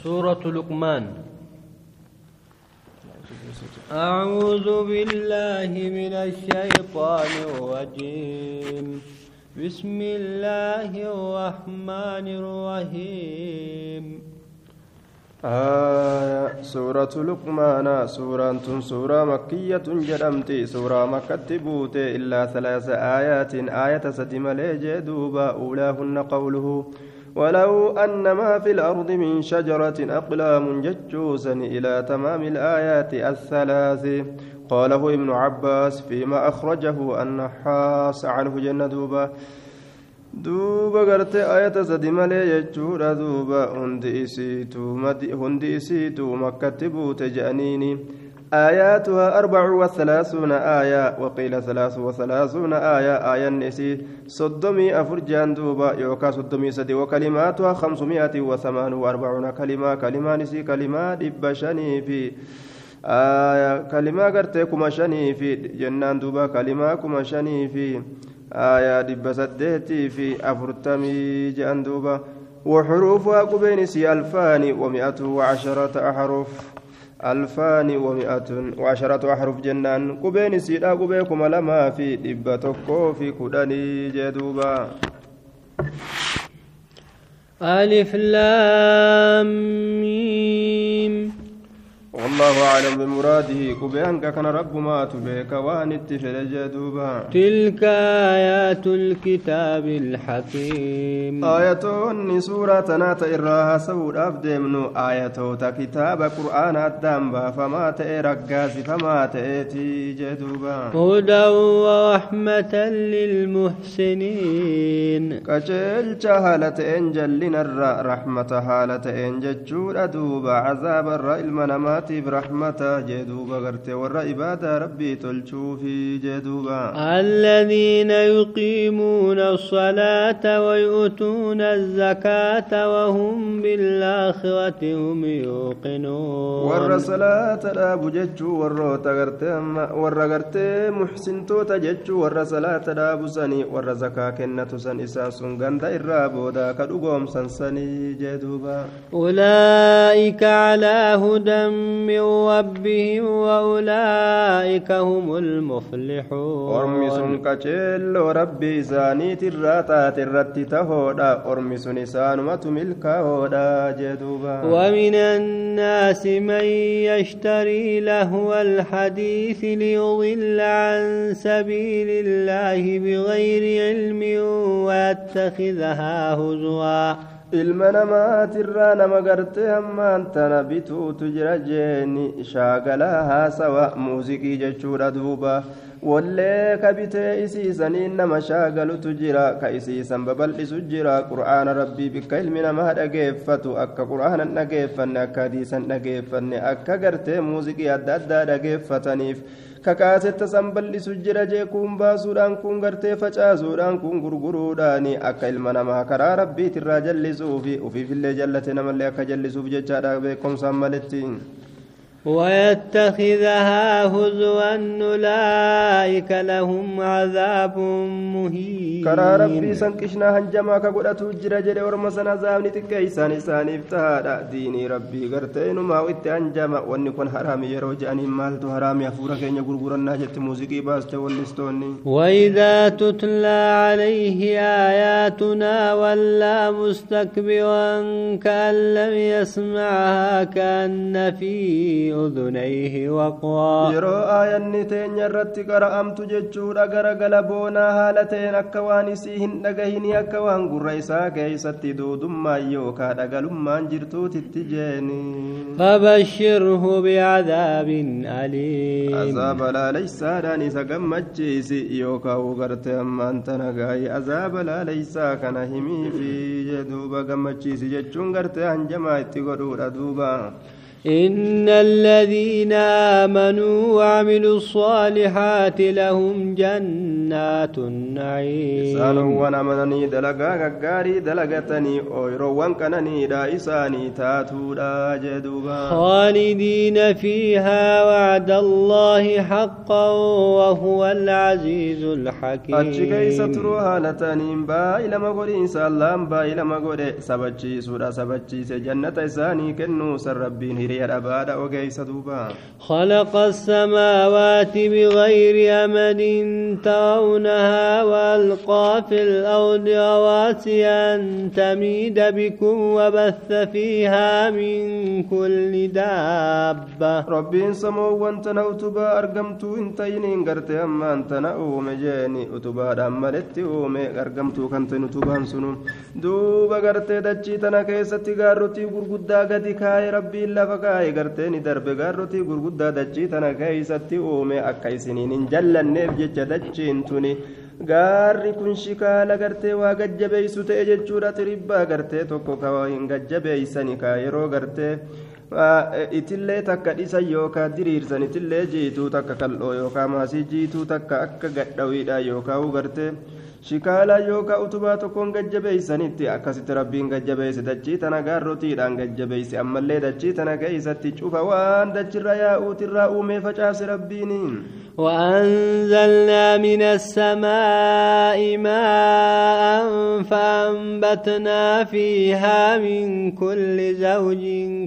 سورة لقمان. أعوذ بالله من الشيطان الرجيم. بسم الله الرحمن الرحيم. آية سورة لقمان سورة سورة مكية جرمتي سورة مكة بوتي إلا ثلاث آيات آية سدم دوبا أولاهن قوله. ولو أن ما في الأرض من شجرة أقلام ججوسا إلى تمام الآيات الثلاث. قاله ابن عباس فيما أخرجه النحاس عنه جنة دوبا duuba gartee ayata sadi malee jechuudha duuba hundi isiituu makkatti آياتها أربع وثلاثون آية وقيل ثلاث وثلاثون آية آية النسي صدمي أفرجان دوبا يوكا صدمي سدي وكلماتها خمسمائة وثمان وأربعون كلمة كلمة نسي كلمة دبشني في آية كلمة قرتي كما شني في جنان دوبا كلمة كما شني في آية دب سديتي في أفرتمي جان دوبا وحروفها قبينسي ألفان ومئة وعشرة أحرف. ألفان ومئة وعشرة أحرف جنان. قبين سيدا قبيكم لما في دبتكو في كدني جدوبا. ألف لام ميم. والله أعلم بمراده. كبيان كان رب ما تبيك وأن اتفل جدوبا. تلك آيات الكتاب الحكيم. آية سورة نات إراها سود أفدمنو آية كتاب قرآن الدنبا فما تأرقاز فما تأتي جدوبا هدى ورحمة للمحسنين. كجل جهالة إنجل لنا رحمة حالة إنجل جود دوبا. عذاب الرئيل منما isaatiif rahmata jee duuba garte warra ibaadaa rabbii tolchuufi jee duuba. الذين يقيمون الصلاة ويؤتون الزكاة وهم بالآخرة هم يوقنون ور صلاة دابو ججو ور غرتي محسن توتا ججو ور صلاة دابو سني ور زكاة كنة سن إساس غند إرابو جدوبا أولئك على هدى من ربهم وأولئك هم المفلحون. أرمسون كجل ربي زانيت الراتات الرتتهودا أرمسون إسانمة ملكهودا جدوبا. ومن الناس من يشتري لهو الحديث ليضل عن سبيل الله بغير علم ويتخذها هزوا. Ilma namaatirraa nama gartee hammaan tana bituutu jira jeeni shaagalaa haasawa muuziqii jechuudha duuba wallee ka bitee isiisaniin nama shaagalutu jira ka isiisan babal'isu jira qur'aana rabbii bikka ilmi namaa dhageeffatu akka qur'aanan dhageeffanne akka hadiisan dhageeffanne akka gartee muuziqii adda addaa dhageeffataniif kakaasetta san bal'isu jira jee kun baasuudhaan kun gartee facaasuudhaan kun gurguruudhaan akka ilma namaa karaa rabbiitirraa jallisuufi ufiifillee jallate namallee akka jallisuuf jechaadha beekumsaan maletti. ويتخذها هزوا أولئك لهم عذاب مهين. كرا ربي سنكشنا هنجما كقولة جرى جرى ورمسنا زامني تكيسان إسان افتهادا ديني ربي قرتين ما ويت هنجما ونكون حرام يرو جاني مالتو حرام يفورا كين يقرقرنا جت موسيقي باست واللستوني وإذا تتلى عليه آياتنا ولا مستكبرا كأن لم يسمعها كأن فيه أذنيه وقرا يرو آية نتين يرت قرأمت ججورا غرغل بونا هالتين أكوان سيهن نغهن أكوان قريسا كيست دودم ما يوكا دقلم من جرتو تتجيني فبشره بعذاب أليم عذاب لا ليس داني سقمتشيسي يوكا وغرت أما أنت نغاي عذاب لا ليس كان همي في جدوبا قمتشيسي ججون غرت أنجما اتقروا دوبا إن الذين آمنوا وعملوا الصالحات لهم جنات النعيم. إسانوان أمنني دلقا غاري دلقتني أويروان كنني دا إساني تاتو دا جدوبا خالدين فيها وعد الله حقا وهو العزيز الحكيم. أتشي كيسة تروها لتنين با إلى مغولي سلام با إلى مغولي سبتشي سورة سبتشي سجنة إساني كنو سر ربين خلق السماوات بغير أمد ترونها وألقى في الأرض رواسي أن تميد بكم وبث فيها من كل دابة ربي سمو وانتنا أتبا أرقمتو انتين قرت أما انتنا أوم جيني أتبا دمالت أوم أرقمتو كنتين أتبا سنو دوبا قرت دجي تنا كيستي قارتي قرقودا قد كاي ربي لفقا kaa'e gartee ni darbe gaarrotii gurguddaa dachii tana keeysatti uume akka isiniin hin jallanneef jecha dachiin tuni gaarri kun shikaala gartee waa gajjabeeysu ta'e jechuudha xiribbaa gartee tokko ka hin gajjabeeysani ka yeroo gartee itillee takka dhisan yookaan diriirsan itillee jiituu takka kal'oo yookaan maasii jiituu takka akka gadhawiidha yookaan gartee. Shikaala yookaan utubaa tokkoon gajjabeeysanitti akkasitti rabbiin gajjabeeyse dachii tana gaarrotiidhaan gajjabeeyse ammallee dachii tana keeysatti cufa waan dachirra yaa'uutirraa uumee facaase rabbiiniin وأنزلنا من السماء ماء فأنبتنا فيها من كل زوج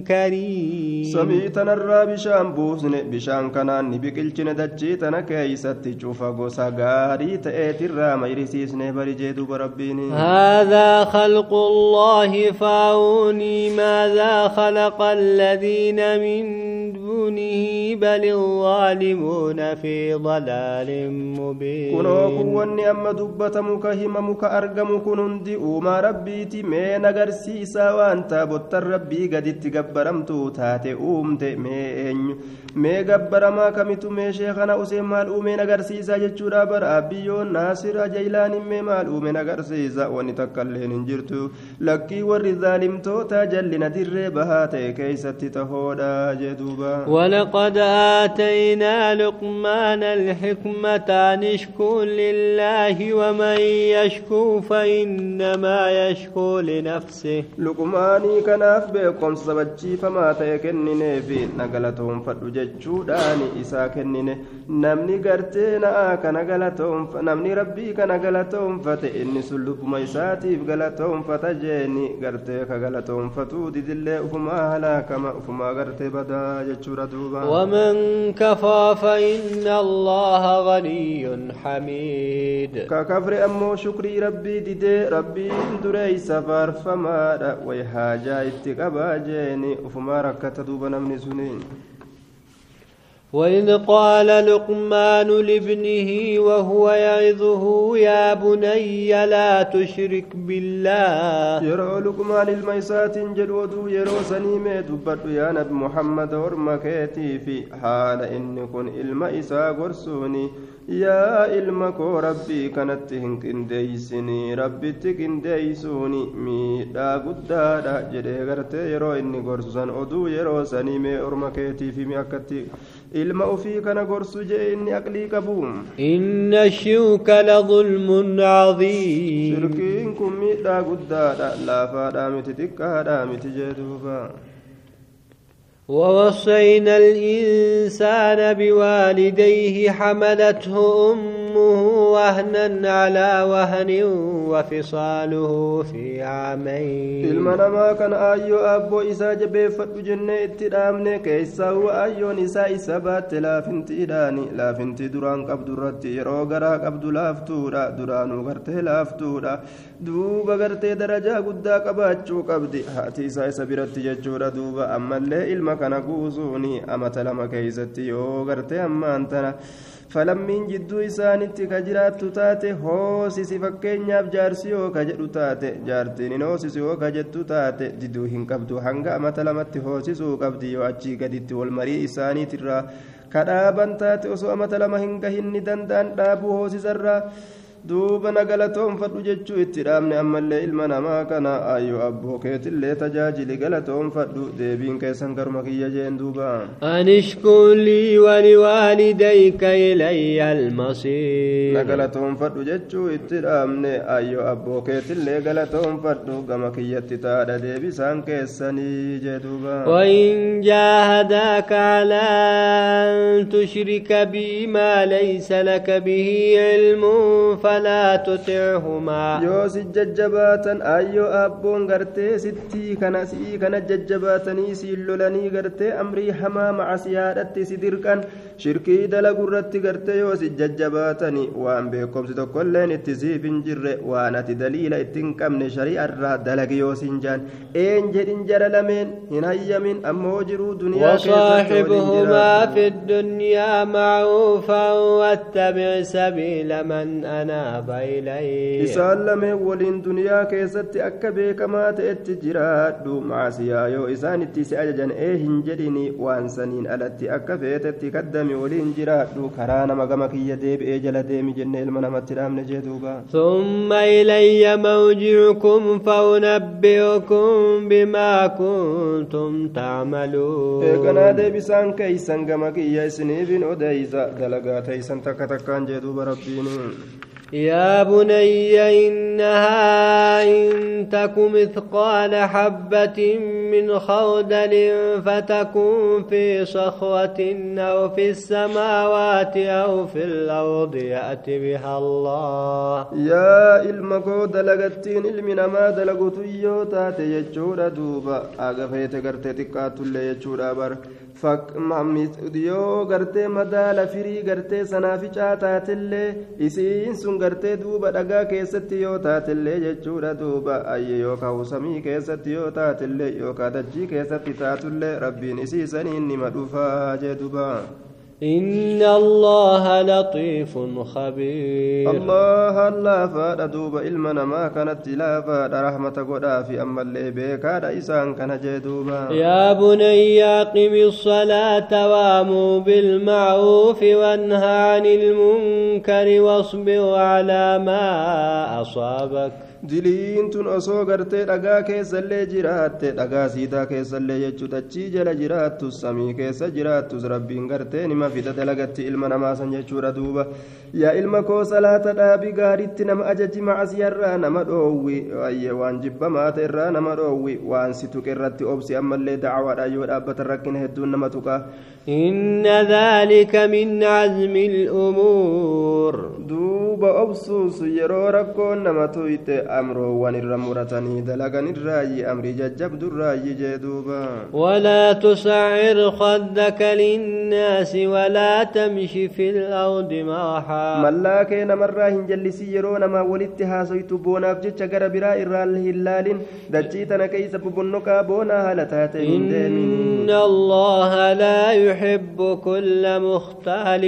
كريم. سميتنا الرا بشان بوسن بشان كنان نبقلچن دجيتنا كيستي شوفا غوسا غاري تأتي الرا يرسيسن برجيدو بربيني هذا خلق الله فأوني ماذا خلق الذين من دونه بل الظالمون في ضلال مبين kunoo kuwwanni amma dubbatamu ka himamu ka argamu kun hundi uumaa rabbiiti mee nagarsiisaa waan taabottan rabbii gaditti gabbaramtu taate uumte mee eenyu mee gabbaramaa kamitu mee sheekana useen maal uumeen agarsiisaa jechuudha bara biyyoon naasira jaylaaniin mee maal uumeen agarsiisa wanni takkailleen hin jirtu lakkii warri zaalimtoota jallina dirree bahaa ta'e keeysatti tahoodha jeduuba ولقد آتينا لقمان سبحان الحكمة أن اشكو لله ومن يشكو فإنما يشكو لنفسه. لقماني كان أخبئكم سبجي فما تيكنين في نقلتهم فتججو داني إسا كنين نمني قرتين آك نقلتهم نمني ربي كنقلتهم فتئني سلوب ميساتي بقلتهم فتجيني قرتيك قلتهم فتودي دلي أفما هلاك ما أفما قرتي بدا ومن كفى فإن الله غني حميد. ككفر أمو شكري ربي ديدي ربي دري سفر فما ويحاجة اتقبا جيني وفما ركت دوبا نمني سنين. وإذ قال لقمان لابنه وهو يعظه يا بني لا تشرك بالله يرى لقمان الميسات انجل ودو يرو سنيمة دبت يا نبي محمد ورمكيتي في حال إن كن الميسا قرسوني يا إلمك ربي كانت هنكن ديسني ربي تكن ديسوني مي دا قدا دا جري غرتي يرو إني قرسوسان ودو يرو سنيمة ورمكيتي في مي أكتي ilma ufii kana gorsu jee inni aqlii qabu inna shirka ladulmun cadiim shirkiin kun miidhaa guddaadha laafaadhaa miti xiqqaadhaa miti jee duuba ووصينا الإنسان بوالديه حملته أمه وهنا على وهن وفصاله في عامين ilma ما كان أيو أبو إسا jabeeffadhu jennee itti dhaabne keessaa ayyoon isaa isa baatte laafintiidhaani laafintii duraan qabdu irratti yeroo garaa qabdu laaftuudha duraanuu gartee laaftuudha duuba gartee darajaa guddaa qabaachuu qabdi haati isaa isa biratti jechuudha duuba ammallee ilma kana guusuuni amata lama keeysatti yoo gartee ammaan tana falammiin jidduu isaanitti ka jiraattu taate hoosisi fakkeenyaaf jaarsi yoo ka jedhu taate jaartiin hin hoosisu yoo ka jettu taate diduu hin qabdu hanga amata lamatti hoosisuu qabdi yoo achii gaditti wal marii isaaniitirraa kadhaaban taate osoo amata lama hin gahinni danda'an dhaabuu hoosisarraa duuba na galatoonfadhu jechuu itti dhaabne ammallee ilma namaa kana ayyoo abboo keetillee tajaajili galatoonfadhu deebiin keessan garuma kiyya jeen duuba لي ولوالديك إلي المصير na galatoonfadhu jechuu itti dhaabne ayyoo abboo keetillee galatoonfadhu gama kiyyatti taadha deebisaan keessanii jee duuba جاهداك على أن تشرك بي ما ليس لك به علم فلا تطعهما yoo si jajjabaatan ayyoo abboon gartee sittii kana si'ii kana jajjabaatanii siin lolanii gartee amrii hamaa macasiyaadhatti si dirqan shirkii dalagurratti gartee yoo si jajjabaatani waan beekomsi tokkolleen itti siif hin jirre waan ati daliila itti hin qabne shari'arraa dalagi yoo siin jaan een jedhin jara lameen hin hayyamin ammoo jiruu duniyaa keessatti waliin وصاحبهما. في الدنيا معروفا واتبع سبيل من أناب إليه keessatti akka beekamaa ta'etti jiraadhu maasiyaa yoo isaan itti si ajajan ee hin jedhini waan saniin alatti akka feetetti kaddami waliin jiraadhu karaa nama gama kiyya deebi'ee jala deemi jenne ilma namatti dhaamne jee duuba ثم إلي موجعكم فأنبئكم بما كنتم تعملون gama kiyya isiniifin odeysa dalagaa teeysan takka takkaan jee duuba rabbiin يا بني إنها إن تك مثقال حبة من خردل فتكن في صخرة أو في السماوات أو في الأرض يأتي بها الله. يا المكو دلغتين المنا ما دلغتو يوتا تيجور دوبا. أغفيت غرتتكات اللي بر. Yoo gartee madaala firii gartee sanaaficaa taatillee isiin sun gartee duuba dhagaa keessatti yoo taatellee jechuudha duuba ayye yookaan samii keessatti yoo taatellee yookaan dachii keessatti taatullee rabbiin isii saniin nima dhufaa jee duuba. إن الله لطيف خبير. الله الله فاد دوب علم نما كانت لا فاد رحمة قدا في أما اللي بيكاد إسان كان جدوبا. يا بني أقم الصلاة وأمر بالمعروف وانهى عن المنكر واصبر على ما أصابك. diliin tun osoo gartee dhagaa keessallee jiraatte dhagaa siidaa keessallee jechuu dachii jala jiraattu samii keessa jiraattus rabbiin gartee nima fida dalagatti ilma namaasan jechuudha duuba. Yaa ilma koo salaata dhaabi gaaritti nama ajaji macasiyarraa nama dhoowwi waan jibbamaata irraa nama dhoowwi waan si tuqe irratti obsi ammallee dacawaadha yoo dhaabbatan rakkina hedduun nama tuqa. Inna dhaalika min cazmi lumuur duuba obsuus yeroo rakkoon nama tuyte amroowwan irra muratanii dalagan irraayyi amrii jajjabdu irraayyi jee duuba ولا تسعر خدك للناس ولا تمش في الأرض مرحا mallaa kee namarraa hin jallisii yeroo namaa walitti haasoytu boonaaf jecha gara biraa irraa hin laalin dachii tana keeysa bobonnoqaa boonaa haala taate hin deemin الله لا يحب كل مختال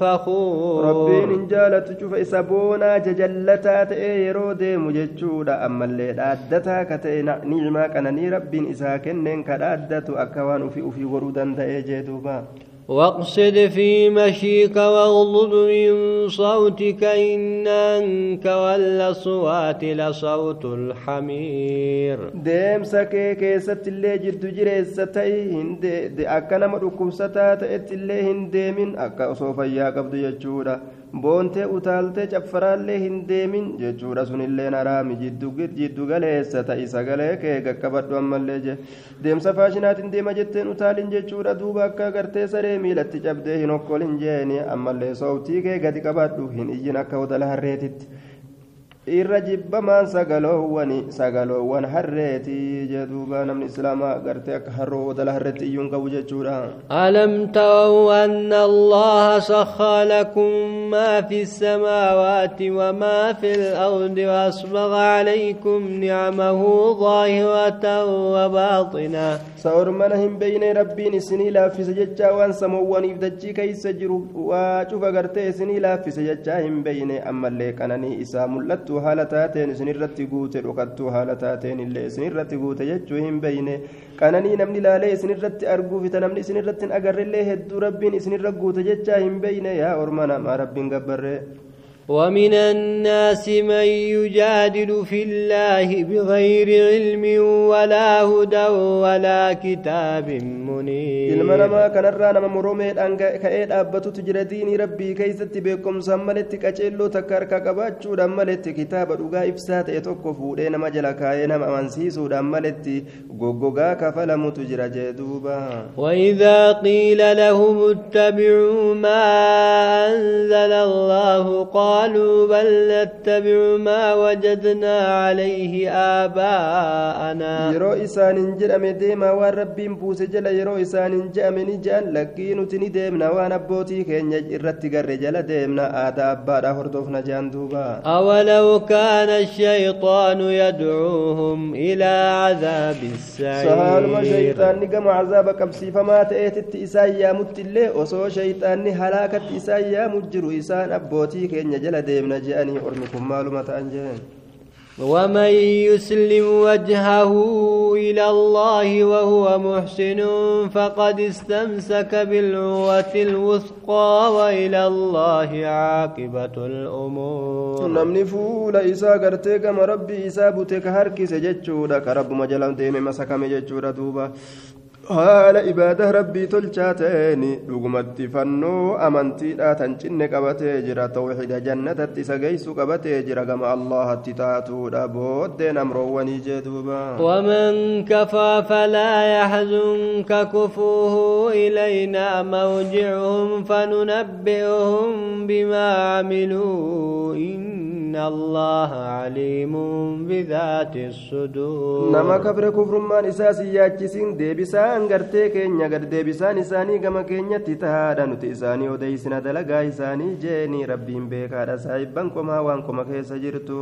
فخور rabbiin hin jaalatu cufa isa boonaa jajallataa ta'e yeroo deemu jechuudha ammallee dhaaddataa ka ta'e ni'imaa qananii rabbiin isaa kenneen ka dhaaddatu akka waan ufii ufii godhuu danda'ee jee duuba واقصد في مشيك واغضض من صوتك إن أنكر الأصوات لصوت الحمير keessatti illee jiddu jireessa ta'i akka nama dhukkubsataa ta'etti illee hin deemin akka osoo fayyaa qabdu jechuudha boontee utaaltee caffaraallee hin deemin jechuudha sunillee haraami jiddu galeessa ta'i sagalee kee qaqqabadhu ammallee je deemsa faashinaatiin deema jetteen utaalin jechuudha duuba akka gartee saree miilatti cabdee hin okkolin jeeni ammallee sooftii kee gadi qabadhu hin iyyin akka odala harreetitti. Irra jibbamaan sagaloowwan sagaloowwan harreetii jedhuuba namni islaamaa gartee akka harroo odala harreetti iyyuun qabu jechuudha ألم تروا أن الله سخر لكم ما في السماوات وما في الأرض وأسبغ عليكم نعمه ظاهرة وباطنة sa'or mana hin beeyne rabbiin isinii laaffise jechaa waan samoowwaniif dachii keeysa jiru waa cufa gartee isinii laaffise jechaa hin beeyne ammallee qananii isaa mul'attu haala taateen isinirratti guute dhokattuu haala taateen illee isinirratti guute jechuu hin beeyne qananii namni laalee isinirratti arguufita namni isinirratti hin agarrellee hedduu rabbiin isinirra guute jechaa hin beeyne yaa orma namaa rabbiin gabbarree ومن الناس من يجادل في الله بغير علم ولا هدى ولا كتاب منير. إلما نما كان الرانا ممرومي الأنقاء كأيد أبتو تجرى ديني ربي كي ستبقم سمالت كأجلو تكارك كبات شود أمالت كتاب رغا إفسات يتوقفو لين مجل كاين ممانسيسو دمالت غوغوغا كفلم تجرى جدوبا. وإذا قيل لهم اتبعوا ما أنزل الله قال قالوا بل نتبع ما وجدنا عليه آباءنا. يرو إسان جل أمدي ما وربي مبوس جل يرو إسان جل أمني جل لكن تني دمنا وأنا بوتي خن يجرت تجر جل دمنا آتا أبارا هردوفنا جان دوبا. أولو كان الشيطان يدعوهم إلى عذاب السعير. سهل ما شيطان نقم عذاب كبسي فما تأتت إسايا متلي وصو شيطان نهلاكت إسايا مجرو إسان أبوتي خن يجر je'anii ormi kun maaluma ta'an jeen ومن يسلم وجهه إلى الله وهو محسن فقد استمسك بالعروة الوثقى وإلى الله عاقبة الأمور gama rabbii isaa bute ka harkise jechuudha ka rabbuma jala deeme masakame jechuudha duuba haala ibaadaa rabbii tolchaa ta'een dhugumatti fannoo amantiidhaa tan cinne qabatee jira tawxiida jannatatti isa geessu qabatee jira gama allahatti taatuudha booddeen amroowwanii jee duuba ومن كفى فلا يحزنك كفوه إلينا مرجعهم فننبئهم بما عملوا إن الله عليم بذات الصدور nama kabre kufrummaan isaa si yaachisin deebisaan gartee keenya gad deebisaan isaanii gama keenyatti tahaadha nuti isaanii odeysina dalagaa isaanii jeeni rabbiin beekaadha saahibban komaa waan koma keessa jirtu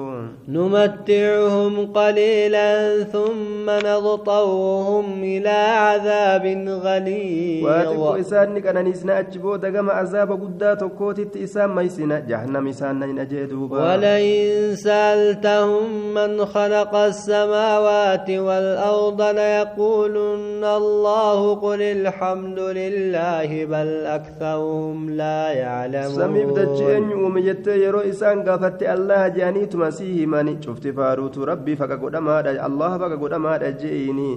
نمتعهم قليلا ثم نضطرهم إلى عذاب waa غليظ xiqqoo isaan ni qananiisna achi booda gama azaaba guddaa tokkootitti isaan maysina jahannam isaan nan ajee duuba ولئن سألتهم من خلق السماوات والأرض ليقولن الله قل الحمد لله بل أكثرهم لا يعلمون. سمي بدجين وميت يرو إسان قفت الله جاني تمسيه ماني. شفت فاروت ربي فكا ما الله فكا ما جيني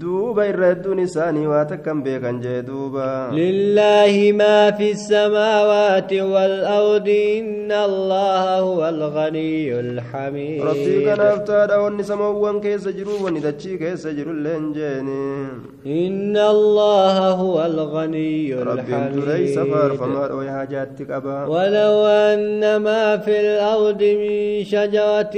duuba irra hedduun isaanii waa takkan beekan jee duuba لله ما في السماوات والأرض إن الله هو الغني الحميد rabbii kanaaf taadha wanni samoowwan keessa jiru wanni dachii keessa jirulleen jeeni إن الله هو الغني rabbiin dureysa faarfamaadha way haajaatti qaba ولو أن ما في الأرض من شجرة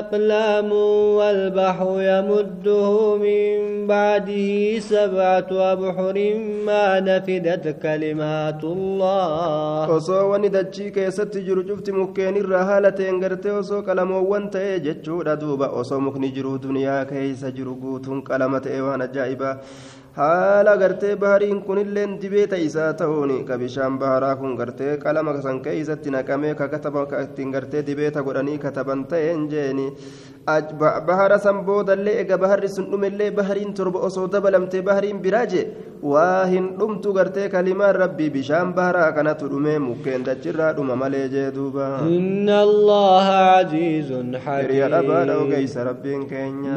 أقلام والبحر يمده من بعده سبعة أبحر ما نفدت كلمات الله osoo wanni dachii keessatti jiru cufti mukkeen irraa haala ta'een gartee osoo qalamoowwan ta'e jechuudha duuba osoo mukni jiru duniyaa keessa jiru guutuun qalama ta'e waan ajaa'ibaa haala gartee bahariin kunilleen dibeeta isaa ta'uun ka bishaan baharaa kun gartee qalama san keessatti naqamee ka kataba ka ittiin gartee dibeeta godhanii kataban ta'een jeeni Aj- ba- Bahara san boodallee ega baharri sun dhumellee bahariin torba osoo dabalamtee bahariin biraa je waa hin dhumtu gartee kalimaan rabbii bishaan baharaa kanatu dhume mukkeen dachirraa dhuma malee jee duuba إن الله عزيز hiriya dhabaadha حكيم ogeeysa rabbiin keenya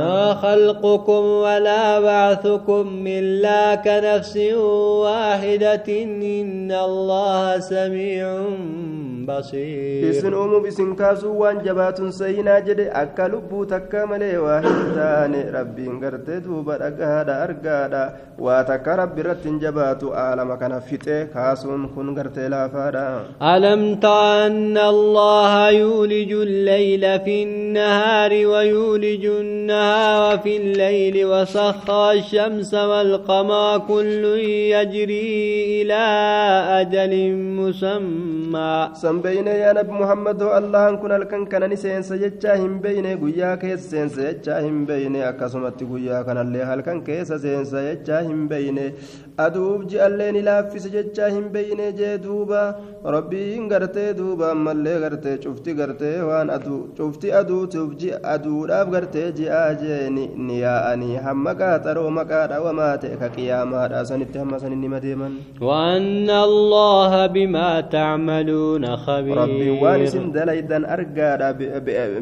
isin uumuuf isin kaasuu waan jabaatun sayinaa jedhe akka lubbuu takka malee waa hin taane rabbiin gartee duuba dhagahaadha argaadha waa takka rabbi irratti hin jabaatu aalama kana fixe kaasuun kun gartee laafaadha ألم تر أن الله يولج الليل في النهار ويولج النهار في الليل وسخر الشمس والقمر كل يجري إلى أجل مسمى san beeyne yaa nabi muhammadoo allahan kun halkan kana ni seensa jechaa hin beeyne guyyaa keessa seensa jechaa hin beeyne akkasumatti guyyaa kanallee halkan keessa seensa jechaa hin beeyne aduuf ji'allee ni laaffise jechaa hin beeyne jee duuba rabbiin gartee duuba ammallee gartee cufti gartee waan aduu cufti aduutuuf ji'a aduudhaaf gartee ji'aa jeeni ni yaa'anii hamma qaaxaroo maqaadha wamaa ta'e ka qiyaamaadha sanitti hamma sanin nima deeman وأن الله بما تعملون خبير waan isin dalaydan argaadha be- be-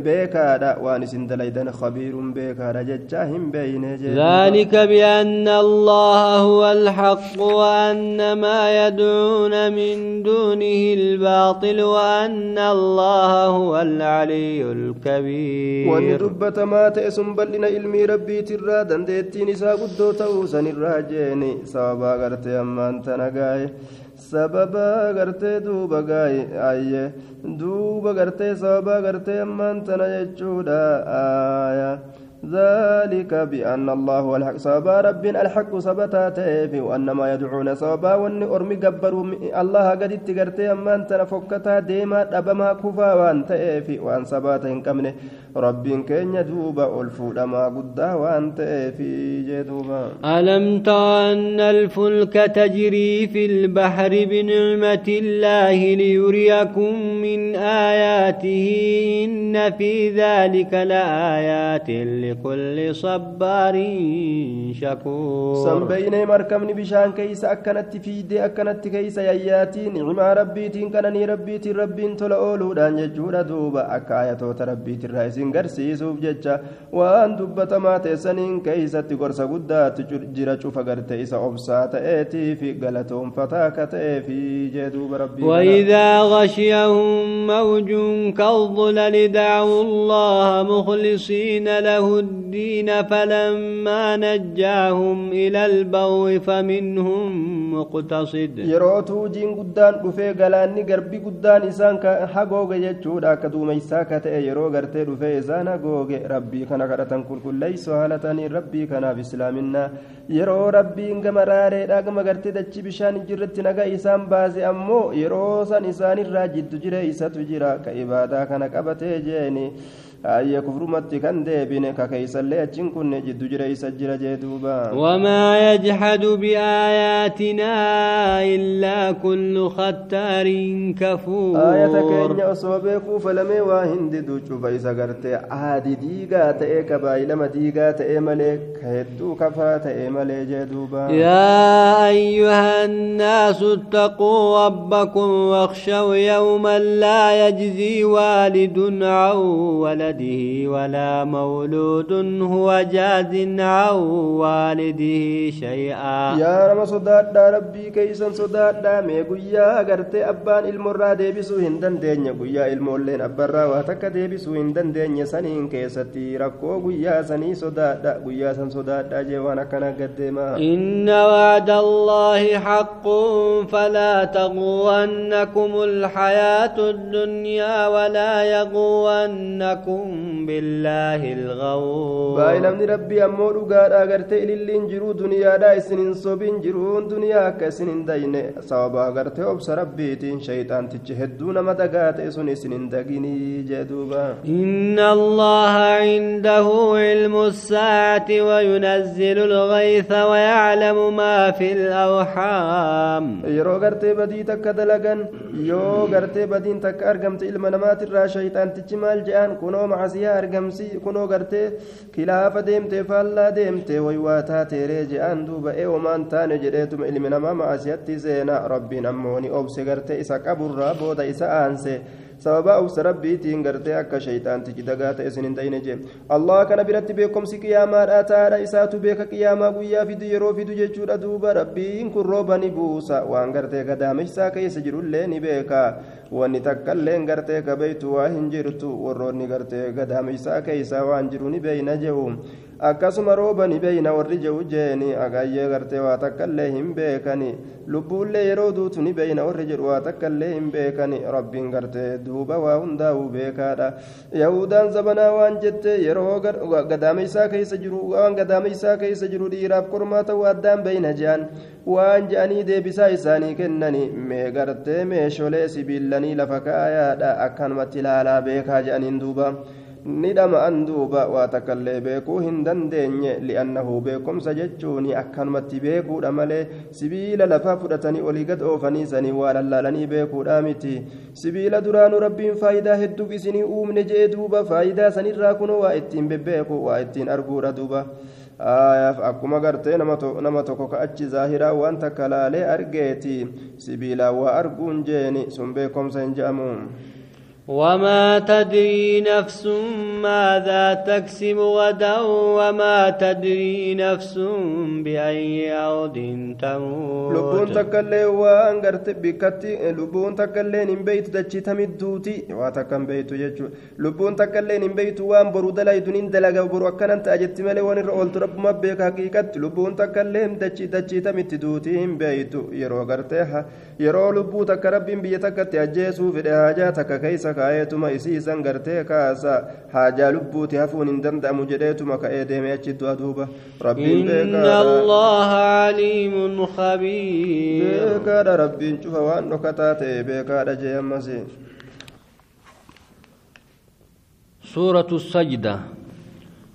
ذلك بأن الله هو الحق وأن ما يدعون من دونه الباطل وأن الله هو العلي الكبير ta'e sun bal'ina ilmii rabbiitirraa dandeettiin isaa guddoo ta'uu sanirraa jeeni sababaa gartee ammaan tana gaaye sababaa gartee duuba gaaye ayye duuba gartee sababaa gartee ammaan tana jechuudha ذلك بأن الله الحق. سببا رب الحق سبتا تيفي وأن ما يدعون سببا وأن أرمي قبروا الله قد اتقرتي أما أنت نفكتا ديما أبما كفا وأن تيفي وأن سبات كمنه. رب كين يدوبا ألفو لما قدا وأن تيفي جدوبا ألم تر أن الفلك تجري في البحر بنعمة الله ليريكم من آياته إن في ذلك لآيات لكل صبار شكور. سنبين مركمن بشان كيس أكنت في دي أكنت كيس يياتي نعم ربي تنكنني ربي تربي تلا أولو دان ججورة دوبا أكاية تربي ترائزين غرسي سوف ججا وأن دوبة ما تسنين كيس تقرس قدا تجرى شوف غرت إيسا أبسا تأتي في غلطهم فتاك في جدوب ربي وإذا غشيهم موج كالظلل دعوا الله مخلصين له الدين فلما نجاهم إلى البر فمنهم مقتصد yeroo tuujiin guddaan dhufee galaanni garbi guddaan isaan ka hagooge jechuudha akka duumeysaa ka ta'e yeroo gartee dhufee isaan hagooge rabbii kana kadhatan qulqulleeyso haalatanii rabbii kanaaf islaaminaa yeroo rabbiin gama raareedha gama gartee dachii bishaan jirratti nagaa isaan baase ammoo yeroo san isaanirraa jiddu jire isatu jira ka ibaadaa kana qabatee jeeni ayya kufrumatti kan deebine ka keeysallee achin kunne jiddu jire isa jira jee duuba وما يجحد بآياتنا إلا كل ختار كفور aayata keenya osoo beekuu falamee waa hin didu cufa isa gartee aadi diigaa ta'ee kabaayilama diigaa ta'ee malee ka hedduu kafaa ta'ee malee jee duuba يا أيها الناس اتقوا ربكم واخشوا يوما لا يجزي والد عن ولده ولا مولود هو جاز عن والده شيئا. يا رب صداد ربي كيسن صداد مي غيا غرت أبان المراد بيسو هندن دنيا غيا المولين أبرا وتك دي بيسو هندن دنيا سنين كيستي ركو غيا سني صداد غيا سن صداد جي وأنا كن ما إن وعد الله حق فلا تغونكم الحياة الدنيا ولا يغونكم بالله الغور باي ربي أمو رقا أغرت إللين جرو دنيا دا سنين صوبين جرو دنيا كسنين دين صوبا أغرت أبس ربي شيطان تجهد دون إسن سنين دقيني جدوبا. إن الله عنده علم الساعة وينزل الغيث ويعلم ما في الاوحام يرو غرت بدي تكدلقن يو غرت بدين تك أرقمت إلما نمات الراشيطان تجمال جان كنوم kunoo gartee kilaafa deemte faallaa deemte waywaa taateeree je'an duuba ee omaan taane jedheetuma ilmi namaa macasiyatti seena rabbiin ammoo ni obse gartee isa qaburraa booda isa aanse sababa obsa rabbiitiin gartee akka shayxaantichi dagaa ta'e isin hin dayne jee allah kana biratti beekomsi qiyaamaadha taadha isaatu beeka qiyaamaa guyyaa fidu yeroo fidu jechuudha duuba rabbiin kun rooba ni buusa waan gartee gadaameysaa keessa jirullee ni beeka wanni takkailleen gartee kabeytu waa hin jirtu warroonni gartee gadaameysaa keeysaa waan jiru ni beeyna jehu akkasuma rooba ni beeyna warri jehu jeeni agayyee gartee waa takkaillee hin beekani lubbuullee yeroo duutu ni beeyna warri jedhu waa takkaillee hin beekani rabbiin gartee duuba waa hundaa'uu beekaadha yahudaan zabanaa waan jette yeroo gadaameysaa keessa jiru waan gadaameysaa keessa jiru dhiiraaf kormaa ta'uu addaan beeyna jehan waan je'anii deebisaa isaanii kennani mee gartee meesholee sibiillanii lafa kaayaadha akkanumatti ilaalaa beekaa je'aniin duuba ندم دوبا واتكلي بيكو هندن ديني لأنه بيكم سججوني أكنمت بيكو أمالي سبيل لفا فرتني ولي قد أوفني سني والالالني بيكو دامتي سبيل دران ربين فايدة هدو بسني أومن جي دوبا فايدة سني راكنو وائتين ببيكو وائتين أرقور دوبا aayaaf akkuma gartee nama tokko ka achi zaahiraa waan takka laalee argeeti. Sibiilaa waa arguun jeeni sun beekomsa hin je'amu. وما تدري نفس ماذا تكسب غدا وما تدري نفس بأي أرض تموت. لبون تكلي وان غرت بكتي لبون تكلي نم بيت دچي تمدوتي واتكم بيت يجو لبون تكلي نم بيت وان برو دلاي دنين دلغا برو كننت اجت ملي ون رولت رب ما بك لبون تكلي دچي دچي تمدوتي بيت يرو غرتها يرو لبو تكرب بيتكت اجيسو في حاجات كيسك kaayeetuma isiisan gartee kaasa haajaa lubbuuti hafuun hin danda'amu jedheetuma ka'ee deemee achi du'a duuba rabbiin beekaadha rabbiin cufa waan dhokataa ta'e beekaadha jee ammas سورة السجدة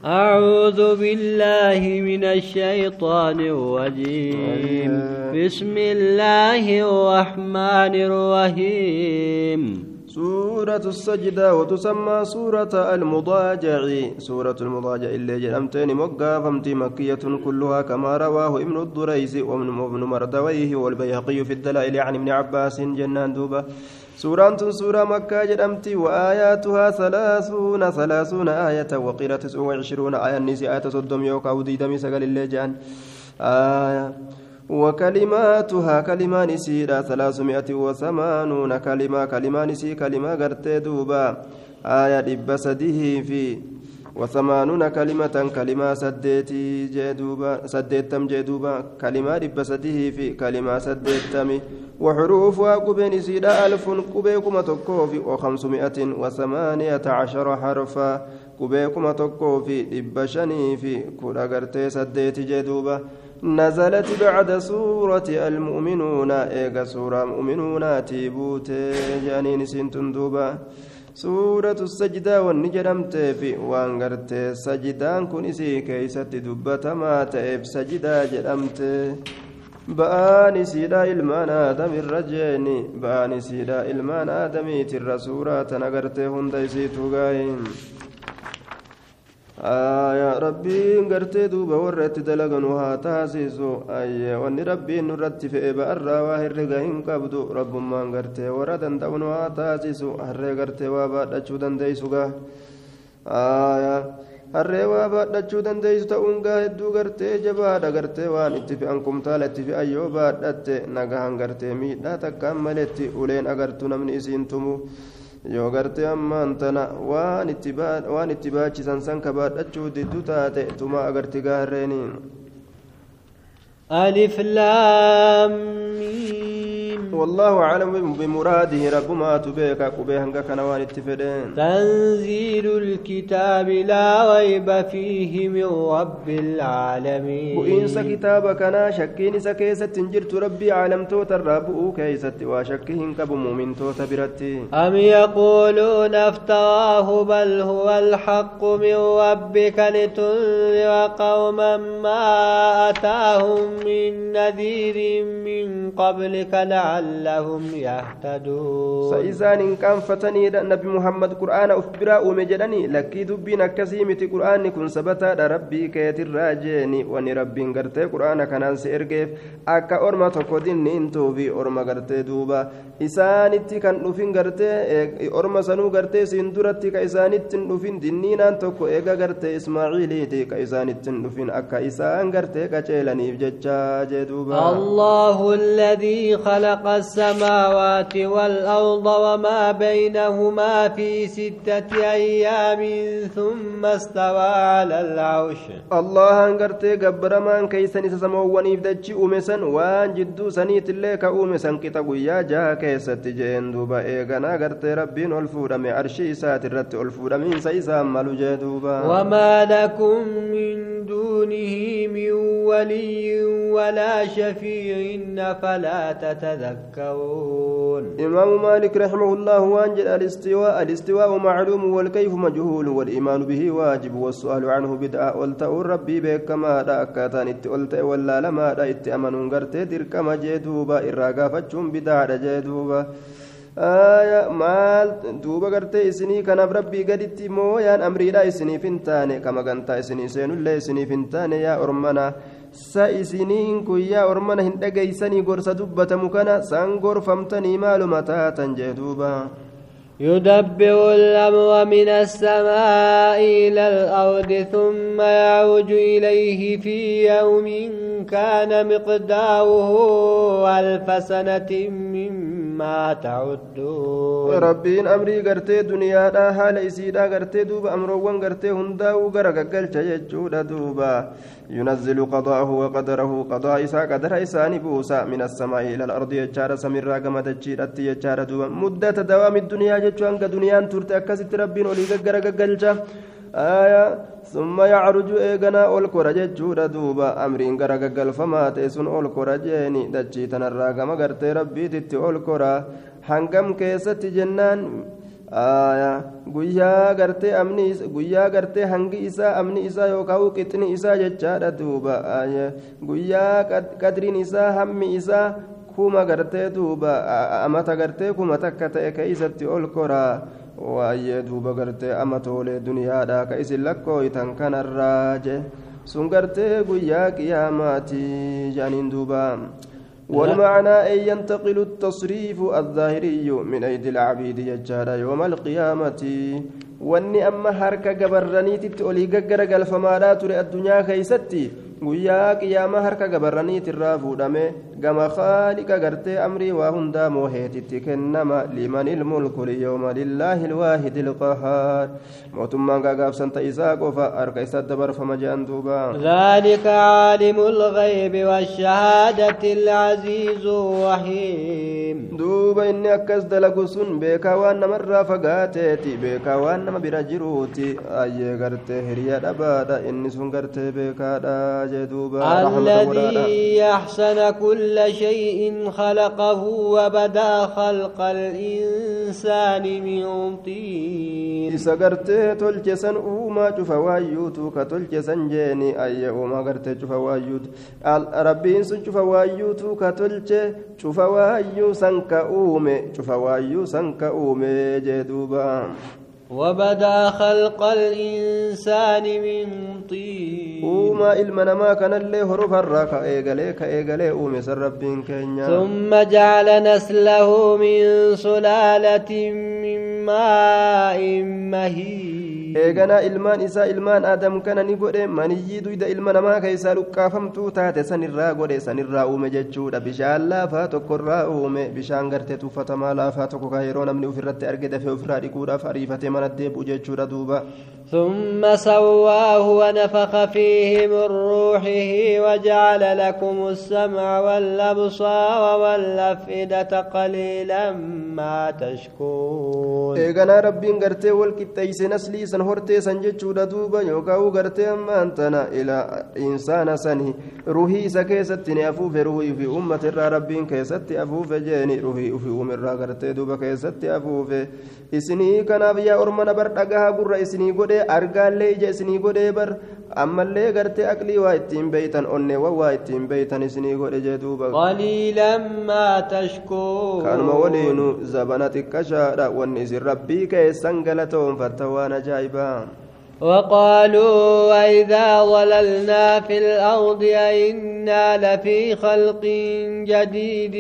أعوذ بالله من الشيطان الرجيم بسم الله الرحمن الرحيم سورة السجدة وتسمى سورة المضاجع. سورة المضاجع اللي جرمتين مقا فمتي مكية كلها كما رواه ابن الدريس وابن مردويه والبيهقي في الدلائل عن ابن عباس جنان دوبة. سورة سورة مكة جرمتي وآياتها ثلاثون ثلاثون آية وقيل تسع وعشرون آية. النساء صدم يوكا وديدمي سقل اللي جان. آية وكلماتها كلمان سيرا ثلاثمائة وثمانون كلمة كلمان سي كلمة غرتي دوبا آية دب سده في وثمانون كلمة كلمة سديتي جدوبا سديتم جدوبا كلمة دب سده في كلمة سديتم وحروفها قبين سيدا ألف قبيكم تكوفي وخمسمائة وثمانية عشر حرفا قبيكم تكوفي دب شني في كل غرتي سديتي جدوبا نزلت بعد سورة المؤمنون إيجا سورة مؤمنون تيبوت جانين سنتن دوبا سورة السجدة والنجرمت في وانغرت سجدان كن إسي كيست دبت ما تئب سجدة جرمت بآني سيدا إلمان آدم الرجيني بآني سيدا إلمان آدمي تر سورة نغرت هندي تغاين aya rabbiin gartee duuba warra itti dalaganu haa taasisu. Wanni rabbiin nurratti fe'e ba'arraa waa herrega hin qabdu. Rabbummaan gartee warra danda'u nu haa taasisu. Harree gartee waa baadhachuu dandeeysu gaa. Harree waa baadhachuu dandeeysu ta'uun gaa hedduu gartee jabaadha. Gartee waan itti fe'an kumtaala itti fe'an yoo baadhatte. Nagahan gartee miidhaa takkaan maletti uleen agartu namni isiin tumu yoo gartee ammaan tana waan itti baachisan san kabaadhachuu diddu taate tuma agarti gaarreeniin. Alif laamii والله أعلم بمراده رب ما تبيك قبيه هنگا كنوان اتفدين. تنزيل الكتاب لا ريب فيه من رب العالمين. وإنس كتاب كنا شكين سكيسة تنجرت ربي عالم توت الرب كيسة وشكهن كب مؤمن توت برتي. أم يقولون افتراه بل هو الحق من ربك لتنذر قوما ما أتاهم من نذير من قبلك لعلهم يهتدون. سيزان إن كان فتني نبي محمد قرآن أفبرا ومجدني لكي دبين أكسيمة قرآن كن سبتا ربي كيت الراجيني وني ربي قرتي قرآن كان سيرجيف أكا أرما تقودين نينتو في أرما قرتي دوبا. إسانتي كان نفين قرتي أرما سنو قرتي سندرتي كإسانتي نفين دنينان توكو إيغا قرتي إسماعيليتي كإسانتي نفين أكا إسان قرتي كجيلاني بجج الله الذي خلق السماوات والأرض وما بينهما في ستة أيام ثم استوى على العرش. الله انقرتي قبر من كيسن سسمواني فدجي أمسن وان جدو سنيت الليك أمسن كتاب يا جا كيست جين دوبا إيغانا قرتي ربين الفورم عرشي سات الرت الفورم من سيسام ملو جدوبا وما لكم من دونه من ولي ولا شفيع فلا تتذكرون. إمام مالك رحمه الله وأنجل الاستواء الاستواء معلوم والكيف مجهول والإيمان به واجب والسؤال عنه بدعة والتأور ربي بك كما دا أكاتان اتولت ولا لما دا اتأمنون قرتي درك مجدوبا إراقا فتشون بدعة جدوبا آية maal duuba gartee isinii kanaaf rabbii gaditti moo yaan amriidha isiniif hin taane kama gantaa isinii seenullee isiniif hin taane yaa ormana sa isiniin kun yaa ormana hin dhageeysanii gorsa dubbatamu kana san gorfamtanii maaluma taatan jee duuba. يدبر الأمر من السماء إلى الأرض ثم يعرج إليه في يوم كان مقداره ألف سنة مما تعدون ربين أمري قرتي دنيا دا حال إسيدا قرتي دوبا أمروان قرتي هنداو قرق قلت يجود دوبا ينزل قضاءه وقدره. قضاء إسا قدر إساني بوسا من السماء إلى الأرض يجار سمير قمت الجيرة يجار دوبا. مدة دوام الدنيا جتشو أنك دنيا ترت أكست ربين ولي قرق قلت آية ثم يعرج إيغنا أولكورا جتشورا دوبا. أمرين قرق قلفما تيسون أولكورا جيني. دجي تنرى قم قرتي ربي تتي أولكورا. hangam keessatti jennaan guyyaa gartee amni guyyaa gartee hangi isaa amni isaa yookaan qixni isaa jechaadha duuba. Guyyaa qadriin isaa hammi isaa kuma gartee duuba. Amata gartee kuma takka ta'e keeysatti ol koraa waayyee duuba gartee amatoolee duniyaadha ka isin lakkooytan kanarraa je. Sun gartee guyyaa qiyaamaati jaaniin duuba والمعنى أن ينتقل التصريف الظاهري من أيدي العبيد يجار يوم القيامة. وأني أما هركا قبرنيتي تولي ققر قلفما تري الدنيا خيستي. Guyyaa qiyyaama harka gabarraniit irraa fuudhame gama haaliqa gartee amrii waa hundaa mooheetitti kennama liman ilmulku liyyooma lillaahi ilwaahidi ilqahaar mootummaan gaagaabsan ta isaa qofa harka isa dabarfama jean duuba ذلك عالم الغيب والشهادة العزيز الرحيم دوبا إني أكس دلقسون بيكا وان مرة فقاتيتي بيكا وان بira jiruuti ayyee gartee hiriya dhabaadha inni sun gartee beekaadha الذي أحسن كل شيء خلقه وبدأ خلق الإنسان من طين. إذا قرت تلجسن أوما جفوايوتو كتلجسن جيني أي أوما قرت جفوايوت ربي إنسان جفوايوتو كتلج جفوايو سنك أومي جفوايو سنك أومي جدوبا. وبدا خلق الإنسان من طين. وما إلمنا ما كان اللي ربين كينيا. ثم جعل نسله من سلالة من ماء مهين. Eeganaa ilmaan isaa ilmaan aadam kana ni godhe maniyyii duyda ilma namaa keessaa luqqaafamtuu taate sanirraa godhe sanirraa uume jechuudha bishaan laafaa tokkorraa uume bishaan gartee tuuffatamaa laafaa tokko ka yeroo namni ofirratti arge dafee ofirraa dhiquudhaaf ariifatee mana deebi'u jechuudha duuba. ثم سواه ونفخ فيه من روحه وجعل لكم السمع والأبصار والأفئدة قليلا ما تشكون إيغانا ربين غرتي والكتايس نسلي سن هورتي سن جچودا دوبا يوكاو غرتي أمانتنا إلى إنسان سنه روحي سكيست أفوف روحي في أمة الرا ربين كيست أفوف جيني روحي في أم الرا غرتي دوبا كيست أفوف إسني كان يا أرمنا بردقها قرى إسني قد godhee argaallee ija isinii godhee bar ammallee gartee aqlii waa ittiin beeytan onneewwan waa ittiin beeytan isinii godhe jee duuba qaliilammaa tashkuun kanuma waliinu zabana xiqqashaadha wanni isin rabbii keessan galatoonfatta waan ajaa'ibaa وقالوا وإذا ضللنا في الأرض أئنا لفي خلق جديد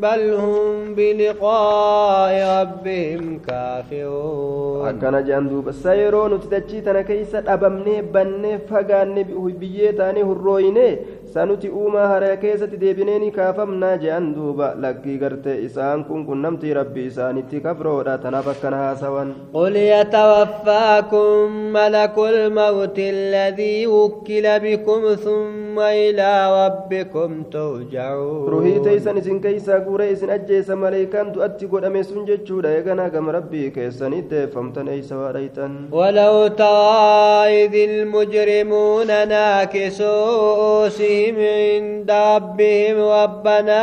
بل هم بلقاء ربهم كافرون. أكنا جاندوب سيرون تتجيتنا كيسة أبمني بني فقاني بيتاني هرويني sanuti uumaa haraa keessatti deebineeni kaafamnaa je'an duuba. Lakkii gartee isaan kun qunnamtii rabbii isaanitti kafroodha. Tanaaf akkana haasawan. قل يتوفاكم ملك الموت الذي وكل بكم ثم وإلى ربكم ترجعون. روحي تيسن إسن كيسا قوري إسن أجيس ملائكان تؤتي قد أميسون جتشودا. يغنا قم ربي كيسن فمتن أيسا وريتن ولو ترى إذ المجرمون ناكسوا رؤوسهم عند ربهم ربنا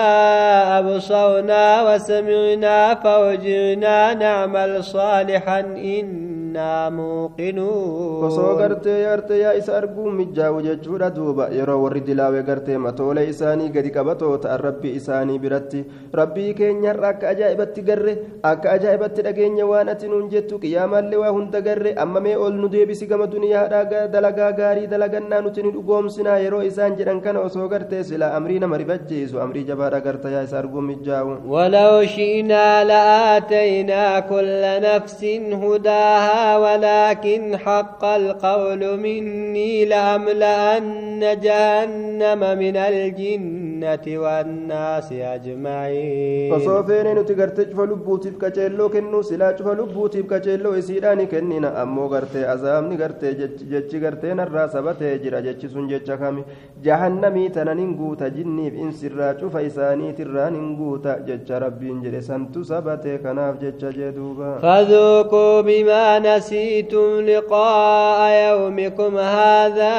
أبصرنا وسمعنا فارجعنا نعمل صالحا إن إنا موقنون osoo gartee yaartee yaa isa arguun mijjaa'u jechuudha duuba yeroo warri dilaawee gartee matoolee isaanii gadi qabatoo ta'an rabbii isaanii biratti rabbii keenyarra akka ajaa'ibatti garre akka ajaa'ibatti dhageenya waan ati nuun jettu qiyaamaallee waa hunda garre amma mee ol nu deebisi gama duniyaadhaa dalagaa gaarii dalagannaa nuti ni dhugoomsinaa yeroo isaan jedhan kana osoo gartee silaa amrii nama rifachiisu amrii jabaadha garta yaa isa arguun mijjaa'u ولو شئنا لآتينا كل نفس هداها ولكن حق القول مني لأملأن جهنم من الجنة والناس أجمعين. فصوفين نتقرت شوف لبوتي بكتشيلو كنو سلا شوف لبوتي بكتشيلو إسيراني كننا أمو قرتي أزامني قرتي جتشي قرتي نرى سبتي جرى جتشي سن جتشا كامي جهنمي تنانين قوتا جني بإنسرا شوف إساني ترانين قوتا جتشا ربين جري سنتو سبتي كناف جتشا جدوبا. فذوقوا بما نسيتم لقاء يومكم هذا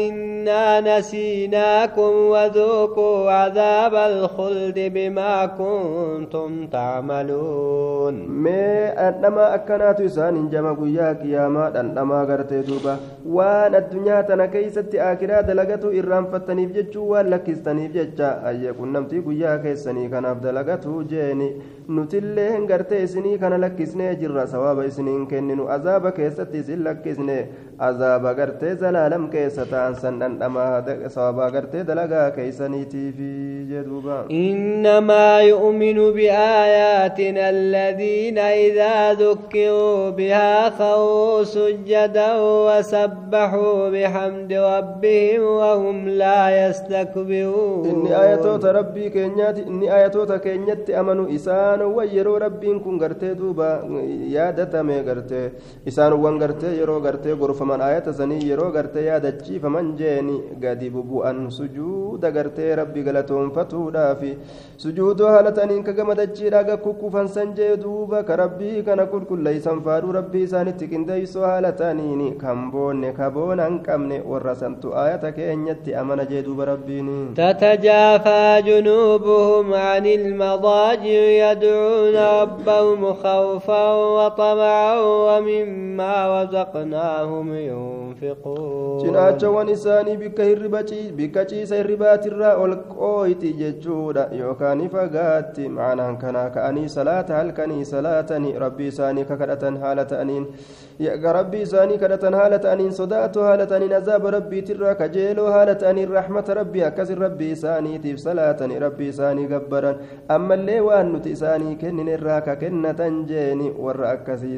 إنا نسيناكم وذوقوا عذاب الخلد بما كنتم تعملون. ما أنما أكنات إسان جمع قيا قياما أنما غرتي دوبا. وان الدنيا تنا كيست آكرا دلغتو إرام فتنيف جتشو ولكستنيف جتشا. أي كن نمتي قيا كيسني كناف دلغتو جيني. نتلي هنغرتي إسني كان لكسني جرى سواب إسنين كننو azaaba keessatti isin lakkisne azaaba gartee zalaalam keessa ta'an san dhandhamaa sababa gartee dalagaa keeysaniitiifi jedhuuba innamaa yu'minu biaayaatina alladhiina idaa dhukkiruu bihaa kharuu sujjadan wasabbaxuu bixamdi rabbihim wahum laa yastakbiruun inni ayatoota rabbii keenyaati inni ayatoota keenyatti amanu isaanowwan yeroo rabbiin kun gartee duuba yaadatame gartee isaanowwan gartee yeroo gartee gorfaman ayata sanii yeroo gartee yaadachiifaman jeeni gadi bubu'an sujuuda gartee rabbi galatoonfatuudhaafi sujuudoo haala ta'aniin ka gamadachiidha gakkukufan san jee duuba ka rabbii kana qulqulleeysan faaduu rabbii isaanitti qindeeysoo haala ta'aniin kan boonne ka boona hin qabne warra santu ayata keenyatti amana jee duuba rabbiin جنوبهم عن المضاجع يدعون ربهم خوفا وطمعا مما رزقناهم ينفقون. جناتش ونساني بك هربتي بك جيس هربات الراء والقويت ججودا يوكاني فقاتي معنى كنا كأني صلاة هل كني صلاة ربي ساني ككرة هالة أنين يا ربي ساني كرة هالة أنين صدات هالة أنين أزاب ربي ترى كجيل هالة أنين رحمة ربي أكس ربي ساني تيف صلاة ربي ساني قبرا أما اللي وان نتي كنن الراك كنة جيني ور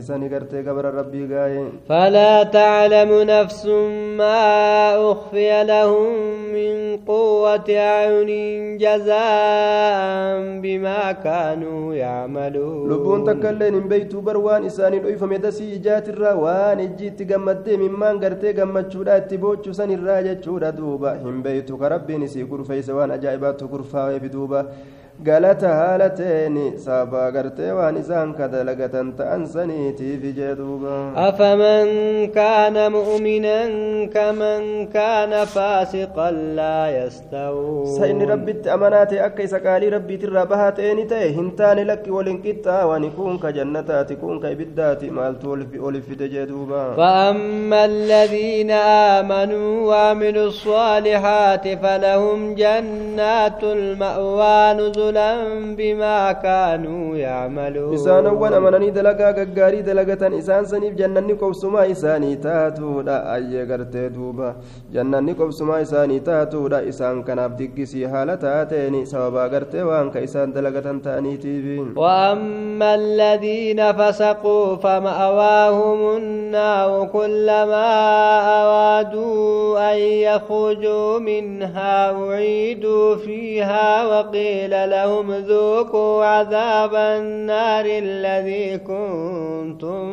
ساني قرتي gabara rabbii gaa'een فلا تعلم نفس ما أخفي لهم من قوة أعين جزاء بما كانوا يعملون. لبون تكلين بيت بروان إسان الأيف مدسي إجات الروان. إجيت قمت ممان قرتي قمت شورات تبوت سن الراجة شورا دوبا. هم بيت كربي نسي كرفي سوان أجائبات كرفا بدوبا galata haala ta'een sababa gartee waan isaan kadalagatan ta'an saniitiif jee duuba afaman kaana mu'minan kaman kaana faasiqan laa yastawuun sa inni rabbitti amanaa ta'e akka isa qaalii rabbiitirraa bahaa ta'eeni ta'e hin taane lakki waliin qixxaawani kun ka jannataati kun ka ibiddaati maaltu olif fide jee duuba فأما الذين آمنوا وعملوا الصالحات فلهم جنات المأوى نزلا رسلا بما كانوا يعملون. إسان أول أمنني دلقا قاري دلقة إسان سنيف جنني قبسما إساني تاتو دا أي قرتي دوبا. جنني قبسما إساني تاتو دا إسان كان أبدقسي حالة تاتيني. سوابا قرتي وانك إسان دلقة تاني تيبين وأما الذين فسقوا فمأواهم النار كلما أرادوا أن يخرجوا منها أعيدوا فيها وقيل لهم لهم ذوقوا عذاب النار الذي كنتم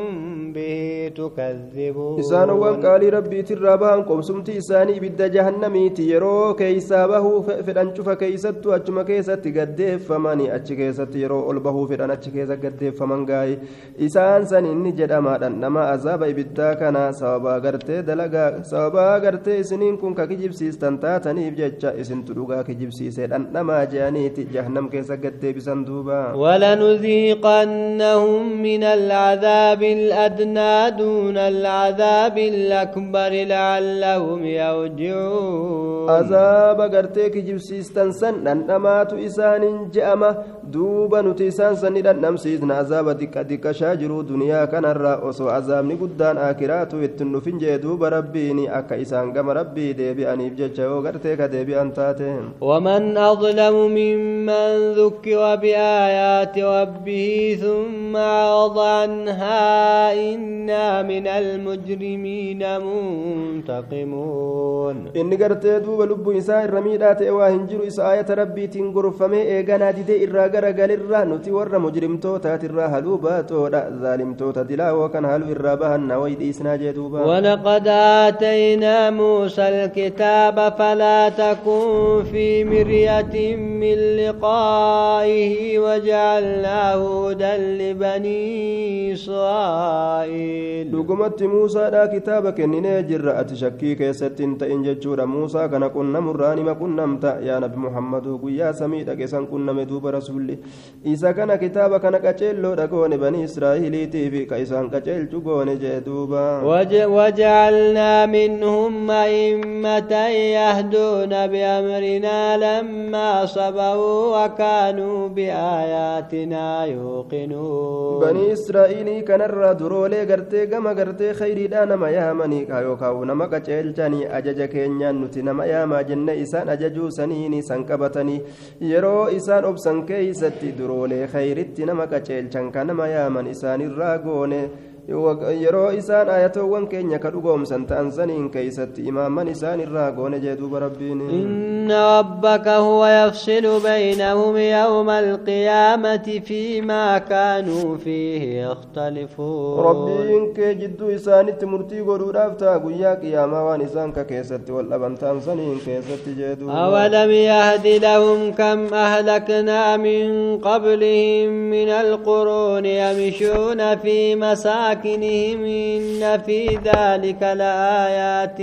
به تكذبون إسان وقال ربي ترابان قمسمتي إساني بد جهنميتي يرو كيسا به فدان شوف كيست أجما كيست قد فماني أتش كيست يرو ألبه فدان أتش كيست قد فمن غاي إسان سن إني جدما نما عذاب إبدا كان سوابا غرتي دلغا سوابا غرتي سنين كن كجيب سيستان تاتني بجچا إسن تدوغا كجيب سيسي نما جانيتي جهنم كيس قد بسن دوبا. ولنذيقنهم من العذاب الأدنى دون العذاب الأكبر لعلهم يرجعون. عذاب غرتي كجيب سيستان سن نما تو إسان جأما دوبا نتي إسان سن نمسيسن عذاب دكا دكا شاجرو دنيا كان الرا أسو عذاب نقدان آكراتو يتنفن جدوب ربيني أكا إسان قم ربي ديبي أنيب ججا وغرتي كديبي أنتاتين ومن أظلم ممن ذكر بآيات ربه ثم أعرض عنها إنا من المجرمين منتقمون إن قرتي دوب لب إساء الرميدات إوا هنجر إساء آية ربي تنقر فمي إيغانا دي إرا غرغل إرا نتي ور مجرم توتا ترا هلو باتو ظالم توتا دلا وكان هلو إرا بهن ويد إسنا جدوبا ولقد آتينا موسى الكتاب فلا تكن في مرية من لقائه وجعلناه هدى لبني إسرائيل. لقمت موسى دا كتاب كنين جرة أتشكي كيست انت إن ججور موسى كان كنا مراني ما كنا متى يا نبي محمد ويا سميد كيسان كنا رسول إذا كان كتاب كان كتشيل لو دقون بني إسرائيل تيفي كيسان كتشيل تقون جدوبا وجعلنا منهم أئمة يهدون بأمرنا لما صبروا وكانوا بآياتنا يوقنون بني إسرائيل كان الرادرولي قرتي قم قرتي خيري دا نما يامني كايو كاو نما قچيلچاني أجج كينيان نتي نما ياما جنة إسان أججو سنيني سنقبتني يرو إسان أبسن درولي خيرتي نما قچيلچان كان نما يامن إسان الراغوني yeroo isaan ayatoowwan keenya ka dhugoomsan ta'an saniin keeysatti imaaman isaan irraa goone jee duuba rabbiin inna rabbaka huwa yafsilu baynahum yawma alqiyaamati fiimaa kaanuu fiihi yakhtalifuun rabbiin kee jidduu isaanitti murtii godhuudhaaf ta'a guyyaa qiyaamaa waan isaan ka keessatti wal dhaban ta'an saniin keessatti jee duuba awalam yahdi lahum kam ahlaknaa min qablihim min alquruuni yamshuuna fi masaa مساكنهم إن في ذلك لآيات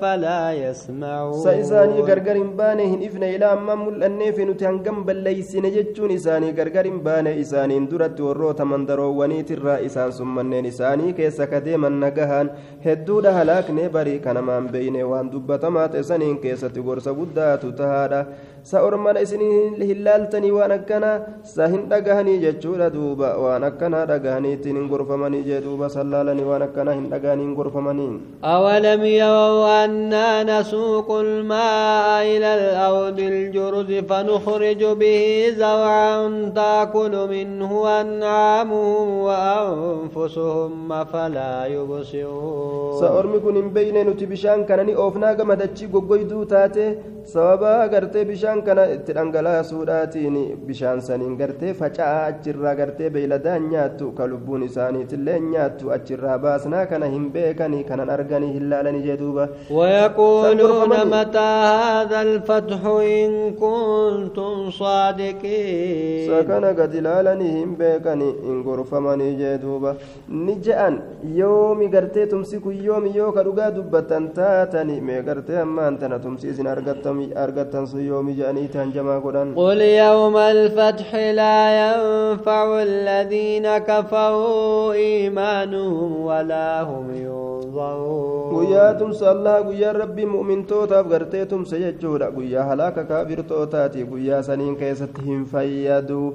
فلا يسمعون سإساني غرغر بانه هن إفن إلى أما ملأني في نتهنغم بل ليس نجتون إساني غرغر بانه إساني درت وروت من درو ونيت الرئيسان ثم إساني كيس كديما نغهان هدود هلاك نبري كان من بين وان دبتمات إساني كيس تغرس بدات تهادا سأرمان إسني هلالتني وان أكنا سهن دغهني جتشورا دوبا وان أكنا دغهني تنين غرفمني جدو duuba. Sallaalanii waan akkana hin dhagaaniin gorfamaniin. أولم يروا أنا نسوق الماء إلى الأرض الجرز فنخرج به زرعا تأكل منه أنعامهم وأنفسهم فلا يبصرون سأرمي كن بين نتي بشان كانني أوفنا كما دتشي غوغويدو تاتي سببا غرتي بشان كان تدنغلا سوداتين بشان سنين غرتي فچا أجرا غرتي بيلدان نياتو كلبون إساني تلين nyaattu achirraa baasnaa kana hin beekanii kanan arganii hin laalanii jee duuba ويقولون متى هذا الفتح إن كنتم صادقين سكن قد لالني هم بيكني إن غرفمني جee duuba ni je'an yoomi gartee tumsiku yoomi yoo ka dhugaa dubbatan taatani mee gartee ammaan tana tumsi قل يوم الفتح لا ينفع الذين كفروا إيمانهم ولا هم ينظرون. قل يا تمس الله قل يا ربي مؤمن توتا بغرتي تمس يجورا قل يا هلاك كابر توتاتي. قل يا سنين كيستهم فيدوا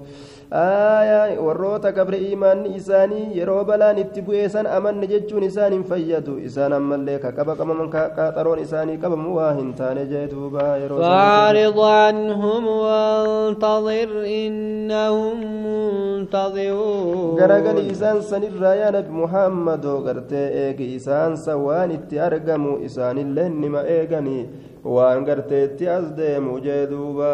warroota gabre imaanni isaanii yeroo balaan itti bu'ee san amanne jechuun isaan hin fayyadu isaan ammallee ka qaba qabaman qaxaroon isaanii qabamu waa hin taane jee duuba yeroo فاعرض عنهم وانتظر إنهم منتظرون garagali isaan sanirraa yaa nabi muhammadoo gartee eegi isaan san waan itti argamu isaanillee nima eeganii waan gartee itti as deemu jee duuba